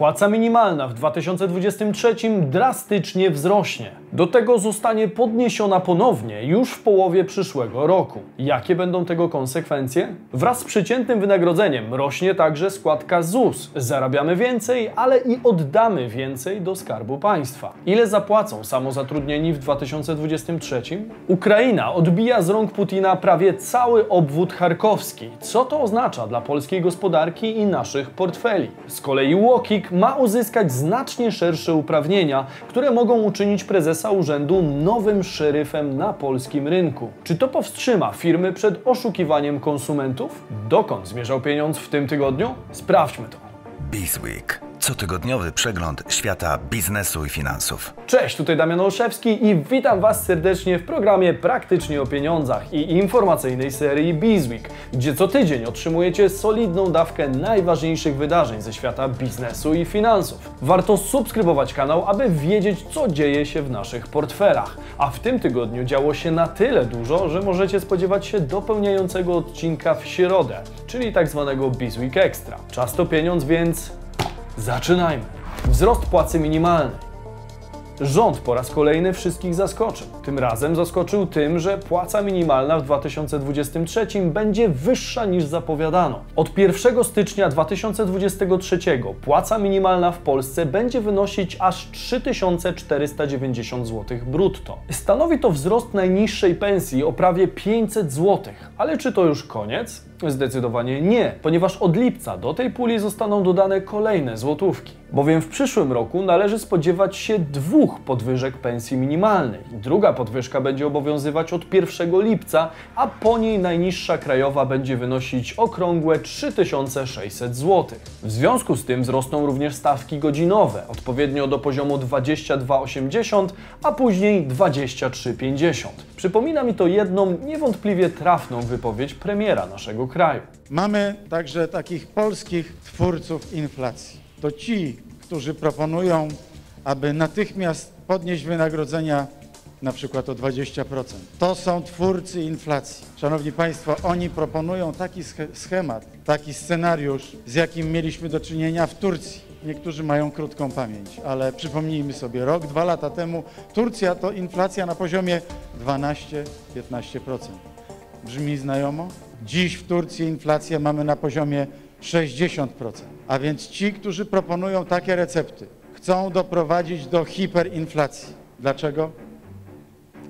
Płaca minimalna w 2023 drastycznie wzrośnie. Do tego zostanie podniesiona ponownie już w połowie przyszłego roku. Jakie będą tego konsekwencje? Wraz z przeciętnym wynagrodzeniem rośnie także składka ZUS. Zarabiamy więcej, ale i oddamy więcej do skarbu państwa. Ile zapłacą samozatrudnieni w 2023? Ukraina odbija z rąk Putina prawie cały obwód charkowski. Co to oznacza dla polskiej gospodarki i naszych portfeli? Z kolei Łokik ma uzyskać znacznie szersze uprawnienia, które mogą uczynić prezesa urzędu nowym szeryfem na polskim rynku. Czy to powstrzyma firmy przed oszukiwaniem konsumentów? Dokąd zmierzał pieniądz w tym tygodniu? Sprawdźmy to. Bizweek. Cotygodniowy przegląd świata biznesu i finansów. Cześć, tutaj Damian Olszewski i witam Was serdecznie w programie Praktycznie o Pieniądzach i informacyjnej serii Bizweek, gdzie co tydzień otrzymujecie solidną dawkę najważniejszych wydarzeń ze świata biznesu i finansów. Warto subskrybować kanał, aby wiedzieć, co dzieje się w naszych portfelach. A w tym tygodniu działo się na tyle dużo, że możecie spodziewać się dopełniającego odcinka w środę, czyli tak zwanego Bizweek Extra. Czas to pieniądz, więc Zaczynajmy. Wzrost płacy minimalnej. Rząd po raz kolejny wszystkich zaskoczył. Tym razem zaskoczył tym, że płaca minimalna w 2023 będzie wyższa niż zapowiadano. Od 1 stycznia 2023 płaca minimalna w Polsce będzie wynosić aż 3490 zł brutto. Stanowi to wzrost najniższej pensji o prawie 500 zł. Ale czy to już koniec? Zdecydowanie nie, ponieważ od lipca do tej puli zostaną dodane kolejne złotówki. Bowiem w przyszłym roku należy spodziewać się dwóch podwyżek pensji minimalnej. Druga podwyżka będzie obowiązywać od 1 lipca, a po niej najniższa krajowa będzie wynosić okrągłe 3600 zł. W związku z tym wzrosną również stawki godzinowe, odpowiednio do poziomu 22,80, a później 23,50. Przypomina mi to jedną niewątpliwie trafną wypowiedź premiera naszego kraju. Mamy także takich polskich twórców inflacji. To ci, którzy proponują, aby natychmiast podnieść wynagrodzenia na przykład o 20%. To są twórcy inflacji. Szanowni Państwo, oni proponują taki schemat, taki scenariusz, z jakim mieliśmy do czynienia w Turcji. Niektórzy mają krótką pamięć, ale przypomnijmy sobie, rok, dwa lata temu Turcja to inflacja na poziomie 12-15%. Brzmi znajomo? Dziś w Turcji inflację mamy na poziomie 60%. A więc ci, którzy proponują takie recepty, chcą doprowadzić do hiperinflacji. Dlaczego?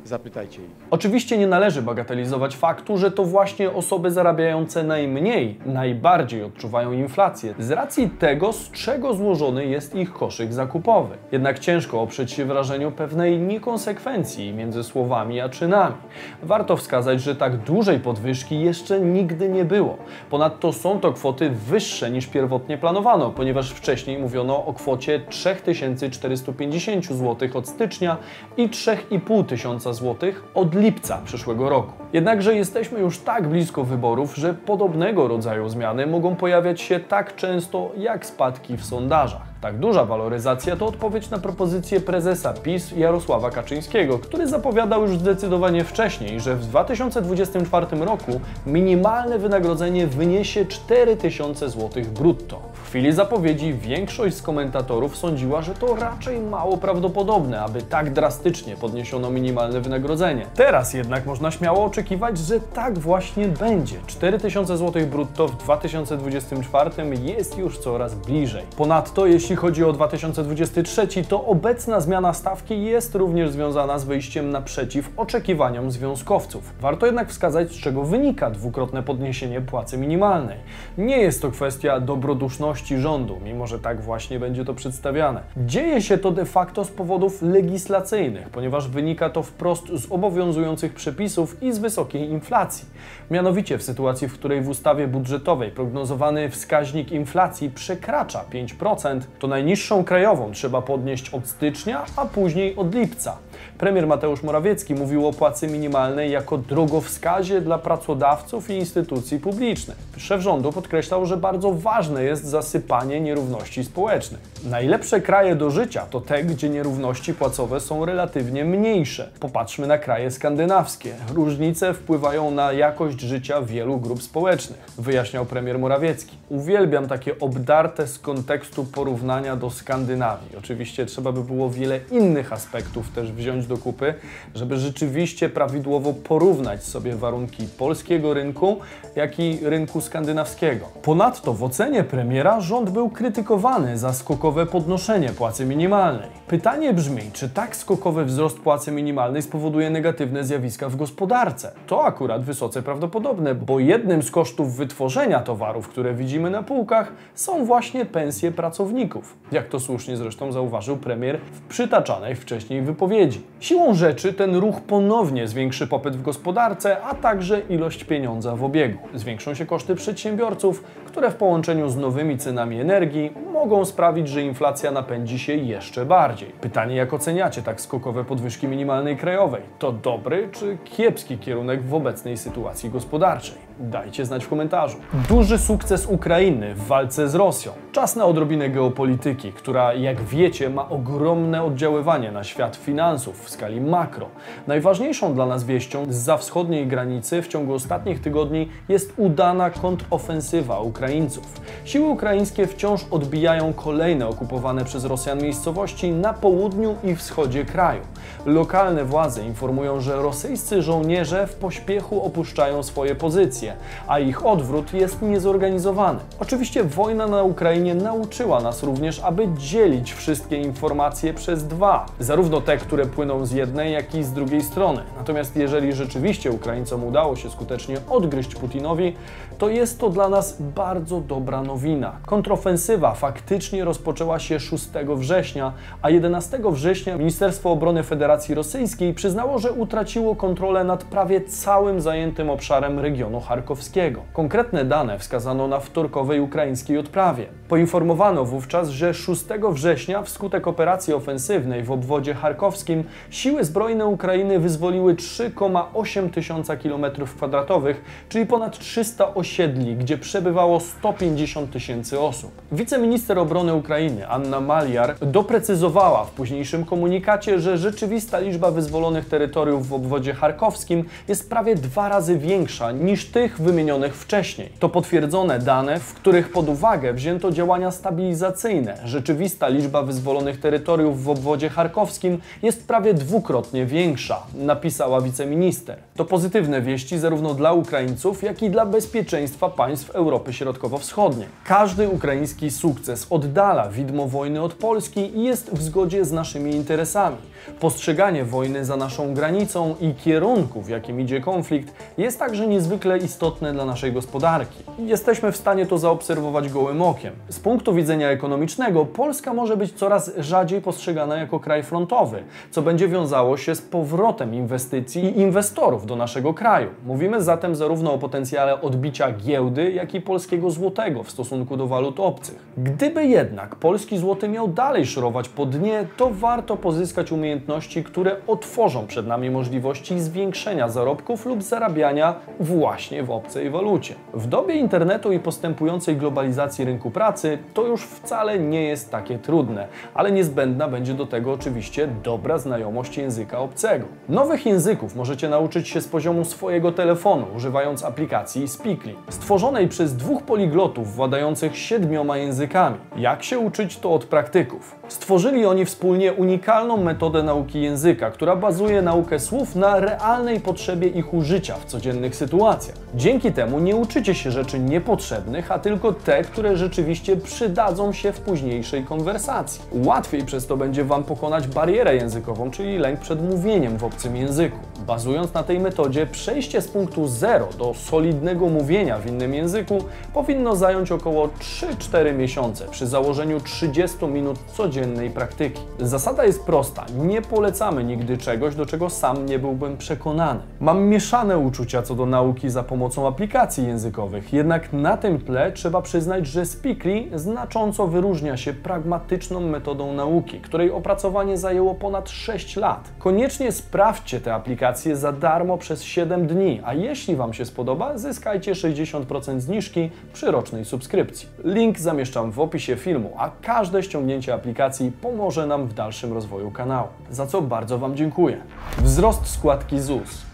Zapytajcie ich. Oczywiście nie należy bagatelizować faktu, że to właśnie osoby zarabiające najmniej najbardziej odczuwają inflację z racji tego, z czego złożony jest ich koszyk zakupowy. Jednak ciężko oprzeć się wrażeniu pewnej niekonsekwencji między słowami a czynami. Warto wskazać, że tak dużej podwyżki jeszcze nigdy nie było. Ponadto są to kwoty wyższe niż pierwotnie planowano, ponieważ wcześniej mówiono o kwocie 3450 zł od stycznia i 3500 tysiąca zł od lipca przyszłego roku. Jednakże jesteśmy już tak blisko wyborów, że podobnego rodzaju zmiany mogą pojawiać się tak często jak spadki w sondażach. Tak duża waloryzacja to odpowiedź na propozycję prezesa PiS Jarosława Kaczyńskiego, który zapowiadał już zdecydowanie wcześniej, że w 2024 roku minimalne wynagrodzenie wyniesie 4000 zł brutto. Chwili zapowiedzi większość z komentatorów sądziła, że to raczej mało prawdopodobne, aby tak drastycznie podniesiono minimalne wynagrodzenie. Teraz jednak można śmiało oczekiwać, że tak właśnie będzie. 4000 zł brutto w 2024 jest już coraz bliżej. Ponadto, jeśli chodzi o 2023, to obecna zmiana stawki jest również związana z wyjściem naprzeciw oczekiwaniom związkowców. Warto jednak wskazać, z czego wynika dwukrotne podniesienie płacy minimalnej. Nie jest to kwestia dobroduszności rządu, mimo że tak właśnie będzie to przedstawiane. Dzieje się to de facto z powodów legislacyjnych, ponieważ wynika to wprost z obowiązujących przepisów i z wysokiej inflacji. Mianowicie w sytuacji, w której w ustawie budżetowej prognozowany wskaźnik inflacji przekracza 5%, to najniższą krajową trzeba podnieść od stycznia, a później od lipca. Premier Mateusz Morawiecki mówił o płacy minimalnej jako drogowskazie dla pracodawców i instytucji publicznych. Szef rządu podkreślał, że bardzo ważne jest zasypanie nierówności społecznych. Najlepsze kraje do życia to te, gdzie nierówności płacowe są relatywnie mniejsze. Popatrzmy na kraje skandynawskie. Różnice wpływają na jakość życia wielu grup społecznych, wyjaśniał premier Morawiecki. Uwielbiam takie obdarte z kontekstu porównania do Skandynawii. Oczywiście trzeba by było wiele innych aspektów też wziąć do kupy, żeby rzeczywiście prawidłowo porównać sobie warunki polskiego rynku, jak i rynku skandynawskiego. Ponadto w ocenie premiera rząd był krytykowany za skokowe podnoszenie płacy minimalnej. Pytanie brzmi, czy tak skokowy wzrost płacy minimalnej spowoduje negatywne zjawiska w gospodarce? To akurat wysoce prawdopodobne, bo jednym z kosztów wytworzenia towarów, które widzimy na półkach, są właśnie pensje pracowników. Jak to słusznie zresztą zauważył premier w przytaczanej wcześniej wypowiedzi. Siłą rzeczy ten ruch ponownie zwiększy popyt w gospodarce, a także ilość pieniądza w obiegu. Zwiększą się koszty przedsiębiorców, które w połączeniu z nowymi cenami energii mogą sprawić, że inflacja napędzi się jeszcze bardziej. Pytanie, jak oceniacie tak skokowe podwyżki minimalnej krajowej? To dobry czy kiepski kierunek w obecnej sytuacji gospodarczej? Dajcie znać w komentarzu. Duży sukces Ukrainy w walce z Rosją. Czas na odrobinę geopolityki, która, jak wiecie, ma ogromne oddziaływanie na świat finansów w skali makro. Najważniejszą dla nas wieścią z wschodniej granicy w ciągu ostatnich tygodni jest udana kontrofensywa Ukraińców. Siły ukraińskie wciąż odbijają kolejne okupowane przez Rosjan miejscowości na południu i wschodzie kraju. Lokalne władze informują, że rosyjscy żołnierze w pośpiechu opuszczają swoje pozycje, a ich odwrót jest niezorganizowany. Oczywiście wojna na Ukrainie nauczyła nas również, aby dzielić wszystkie informacje przez dwa, zarówno te, które płyną z jednej, jak i z drugiej strony. Natomiast jeżeli rzeczywiście Ukraińcom udało się skutecznie odgryźć Putinowi, to jest to dla nas bardzo dobra nowina. Kontrofensywa faktycznie rozpoczęła się 6 września, a 11 września Ministerstwo Obrony Federacji Rosyjskiej przyznało, że utraciło kontrolę nad prawie całym zajętym obszarem regionu charkowskiego. Konkretne dane wskazano na wtorkowej ukraińskiej odprawie. Poinformowano wówczas, że 6 września wskutek operacji ofensywnej w obwodzie charkowskim siły zbrojne Ukrainy wyzwoliły 3,8 tysiąca km2, czyli ponad 300 osiedli, gdzie przebywało 150 tysięcy osób. Wiceminister obrony Ukrainy Anna Maliar doprecyzowała w późniejszym komunikacie, że rzeczywista liczba wyzwolonych terytoriów w obwodzie charkowskim jest prawie dwa razy większa niż tych wymienionych wcześniej. To potwierdzone dane, w których pod uwagę wzięto działania stabilizacyjne. Rzeczywista liczba wyzwolonych terytoriów w obwodzie charkowskim jest prawie dwukrotnie większa, napisała wiceminister. To pozytywne wieści zarówno dla Ukraińców, jak i dla bezpieczeństwa państw Europy Środkowo-Wschodniej. Każdy ukraiński sukces oddala widmo wojny od Polski i jest w zgodzie z naszymi interesami. Postrzeganie wojny za naszą granicą i kierunku, w jakim idzie konflikt, jest także niezwykle istotne dla naszej gospodarki. Jesteśmy w stanie to zaobserwować gołym okiem. Z punktu widzenia ekonomicznego, Polska może być coraz rzadziej postrzegana jako kraj frontowy, co będzie wiązało się z powrotem inwestycji i inwestorów do naszego kraju. Mówimy zatem zarówno o potencjale odbicia giełdy, jak i polskiego złotego w stosunku do walut obcych. Gdyby jednak polski złoty miał dalej szorować po dnie, to warto pozyskać umiejętności, które otworzą przed nami możliwości zwiększenia zarobków lub zarabiania właśnie w obcej walucie. W dobie internetu i postępującej globalizacji rynku pracy to już wcale nie jest takie trudne, ale niezbędna będzie do tego oczywiście dobra znajomość języka obcego. Nowych języków możecie nauczyć się z poziomu swojego telefonu, używając aplikacji Speakly, stworzonej przez dwóch poliglotów władających siedmioma językami. Jak się uczyć, to od praktyków. Stworzyli oni wspólnie unikalną metodę nauki języka, która bazuje naukę słów na realnej potrzebie ich użycia w codziennych sytuacjach. Dzięki temu nie uczycie się rzeczy niepotrzebnych, a tylko te, które rzeczywiście przydadzą się w późniejszej konwersacji. Łatwiej przez to będzie Wam pokonać barierę językową, czyli lęk przed mówieniem w obcym języku. Bazując na tej metodzie, przejście z punktu 0 do solidnego mówienia w innym języku powinno zająć około 3-4 miesiące przy założeniu 30 minut codziennej praktyki. Zasada jest prosta: nie polecamy nigdy czegoś, do czego sam nie byłbym przekonany. Mam mieszane uczucia co do nauki za pomocą pomocą aplikacji językowych. Jednak na tym tle trzeba przyznać, że Speakly znacząco wyróżnia się pragmatyczną metodą nauki, której opracowanie zajęło ponad 6 lat. Koniecznie sprawdźcie te aplikacje za darmo przez 7 dni, a jeśli Wam się spodoba, zyskajcie 60% zniżki przy rocznej subskrypcji. Link zamieszczam w opisie filmu, a każde ściągnięcie aplikacji pomoże nam w dalszym rozwoju kanału, za co bardzo Wam dziękuję. Wzrost składki ZUS.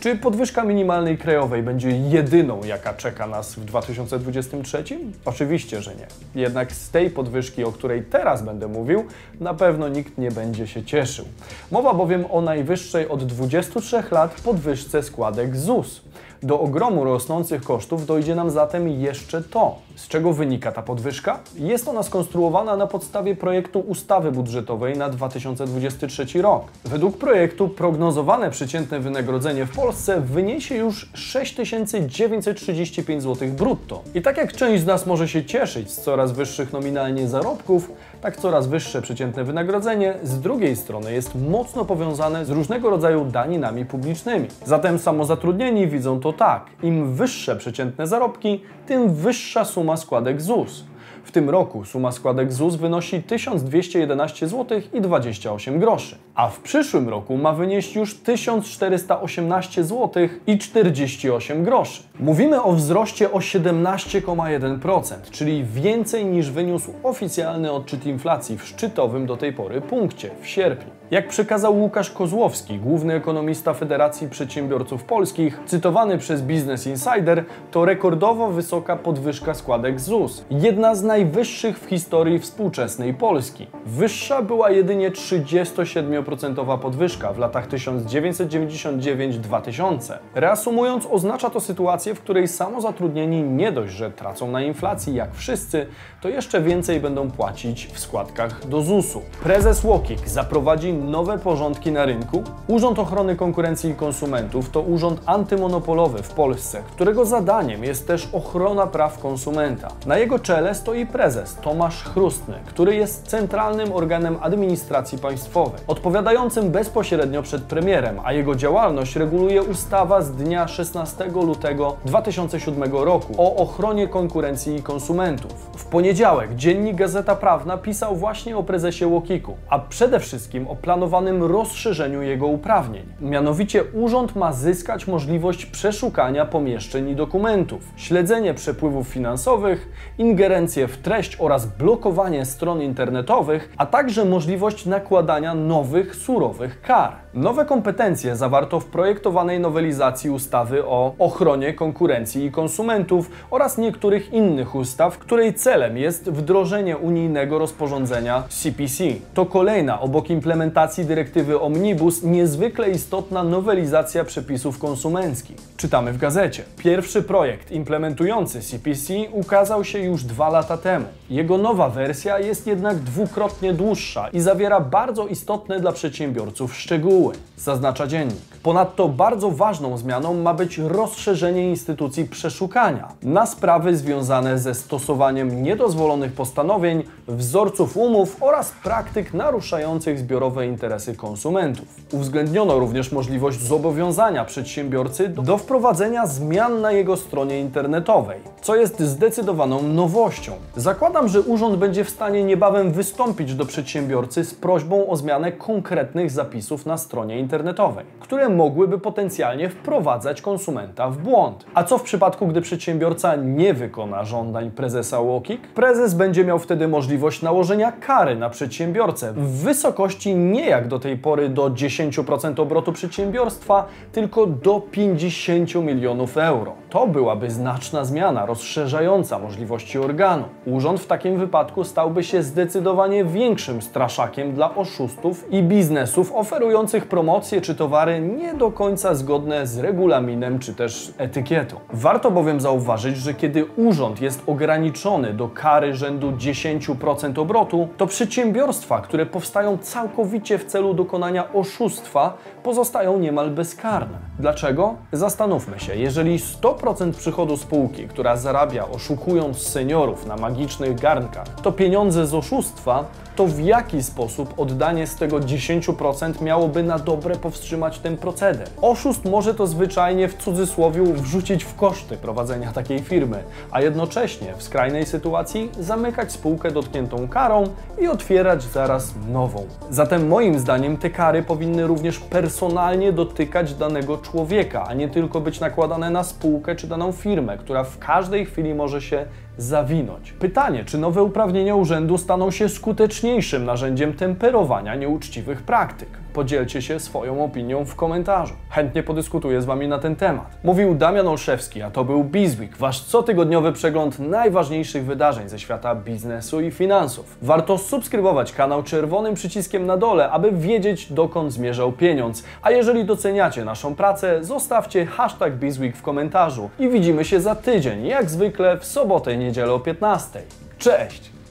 Czy podwyżka minimalnej krajowej będzie jedyną, jaka czeka nas w 2023? Oczywiście, że nie. Jednak z tej podwyżki, o której teraz będę mówił, na pewno nikt nie będzie się cieszył. Mowa bowiem o najwyższej od 23 lat podwyżce składek ZUS. Do ogromu rosnących kosztów dojdzie nam zatem jeszcze to. Z czego wynika ta podwyżka? Jest ona skonstruowana na podstawie projektu ustawy budżetowej na 2023 rok. Według projektu prognozowane przeciętne wynagrodzenie w Polsce wyniesie już 6935 zł brutto. I tak jak część z nas może się cieszyć z coraz wyższych nominalnie zarobków, tak coraz wyższe przeciętne wynagrodzenie z drugiej strony jest mocno powiązane z różnego rodzaju daninami publicznymi. Zatem samozatrudnieni widzą to tak: im wyższe przeciętne zarobki, tym wyższa suma składek ZUS. W tym roku suma składek ZUS wynosi 1211 zł i 28 groszy, a w przyszłym roku ma wynieść już 1418 zł i 48 groszy. Mówimy o wzroście o 17,1%, czyli więcej niż wyniósł oficjalny odczyt inflacji w szczytowym do tej pory punkcie w sierpniu. Jak przekazał Łukasz Kozłowski, główny ekonomista Federacji Przedsiębiorców Polskich, cytowany przez Business Insider, to rekordowo wysoka podwyżka składek ZUS. Jedna z najwyższych w historii współczesnej Polski. Wyższa była jedynie 37% podwyżka w latach 1999-2000. Reasumując, oznacza to sytuację, w której samozatrudnieni nie dość, że tracą na inflacji jak wszyscy, to jeszcze więcej będą płacić w składkach do ZUS-u. Prezes Łokik zaprowadzi nowe porządki na rynku. Urząd Ochrony Konkurencji i Konsumentów to urząd antymonopolowy w Polsce, którego zadaniem jest też ochrona praw konsumenta. Na jego czele stoi prezes Tomasz Chrustny, który jest centralnym organem administracji państwowej, odpowiadającym bezpośrednio przed premierem, a jego działalność reguluje ustawa z dnia 16 lutego 2007 roku o ochronie konkurencji i konsumentów. W poniedziałek dziennik Gazeta Prawna pisał właśnie o prezesie Łokiku, a przede wszystkim o planowanym rozszerzeniu jego uprawnień. Mianowicie urząd ma zyskać możliwość przeszukania pomieszczeń i dokumentów, śledzenie przepływów finansowych, ingerencję w treść oraz blokowanie stron internetowych, a także możliwość nakładania nowych, surowych kar. Nowe kompetencje zawarto w projektowanej nowelizacji ustawy o ochronie konkurencji i konsumentów oraz niektórych innych ustaw, której celem jest wdrożenie unijnego rozporządzenia CPC. To kolejna obok implementacji dyrektywy Omnibus niezwykle istotna nowelizacja przepisów konsumenckich. Czytamy w gazecie. Pierwszy projekt implementujący CPC ukazał się już dwa lata temu. Jego nowa wersja jest jednak dwukrotnie dłuższa i zawiera bardzo istotne dla przedsiębiorców szczegóły, zaznacza dziennik. Ponadto bardzo ważną zmianą ma być rozszerzenie instytucji przeszukania na sprawy związane ze stosowaniem niedozwolonych postanowień, wzorców umów oraz praktyk naruszających zbiorowe interesy konsumentów. Uwzględniono również możliwość zobowiązania przedsiębiorcy do wprowadzenia zmian na jego stronie internetowej, co jest zdecydowaną nowością. Zakładam, że urząd będzie w stanie niebawem wystąpić do przedsiębiorcy z prośbą o zmianę konkretnych zapisów na stronie internetowej, które mogłyby potencjalnie wprowadzać konsumenta w błąd. A co w przypadku, gdy przedsiębiorca nie wykona żądań prezesa Łokik? Prezes będzie miał wtedy możliwość nałożenia kary na przedsiębiorcę w wysokości nie jak do tej pory do 10% obrotu przedsiębiorstwa, tylko do 50 milionów euro. To byłaby znaczna zmiana, rozszerzająca możliwości organu. Urząd w takim wypadku stałby się zdecydowanie większym straszakiem dla oszustów i biznesów oferujących promocje czy towary nie do końca zgodne z regulaminem czy też etykietą. Warto bowiem zauważyć, że kiedy urząd jest ograniczony do kary rzędu 10% obrotu, to przedsiębiorstwa, które powstają całkowicie w celu dokonania oszustwa, pozostają niemal bezkarne. Dlaczego? Zastanówmy się, jeżeli 100% przychodu spółki, która zarabia oszukując seniorów na magicznych garnkach, to pieniądze z oszustwa, to w jaki sposób oddanie z tego 10% miałoby na dobre powstrzymać ten proceder? Oszust może to zwyczajnie w cudzysłowie wrzucić w koszty prowadzenia takiej firmy, a jednocześnie w skrajnej sytuacji zamykać spółkę dotkniętą karą i otwierać zaraz nową. Zatem moim zdaniem te kary powinny również personalnie dotykać danego człowieka, a nie tylko być nakładane na spółkę czy daną firmę, która w każdej chwili może się zawinąć. Pytanie, czy nowe uprawnienia urzędu staną się skuteczniejszym narzędziem temperowania nieuczciwych praktyk? Podzielcie się swoją opinią w komentarzu. Chętnie podyskutuję z Wami na ten temat. Mówił Damian Olszewski, a to był Bizweek, Wasz cotygodniowy przegląd najważniejszych wydarzeń ze świata biznesu i finansów. Warto subskrybować kanał czerwonym przyciskiem na dole, aby wiedzieć dokąd zmierzał pieniądz. A jeżeli doceniacie naszą pracę, zostawcie hashtag Bizweek w komentarzu i widzimy się za tydzień, jak zwykle w sobotę i niedzielę o 15. Cześć!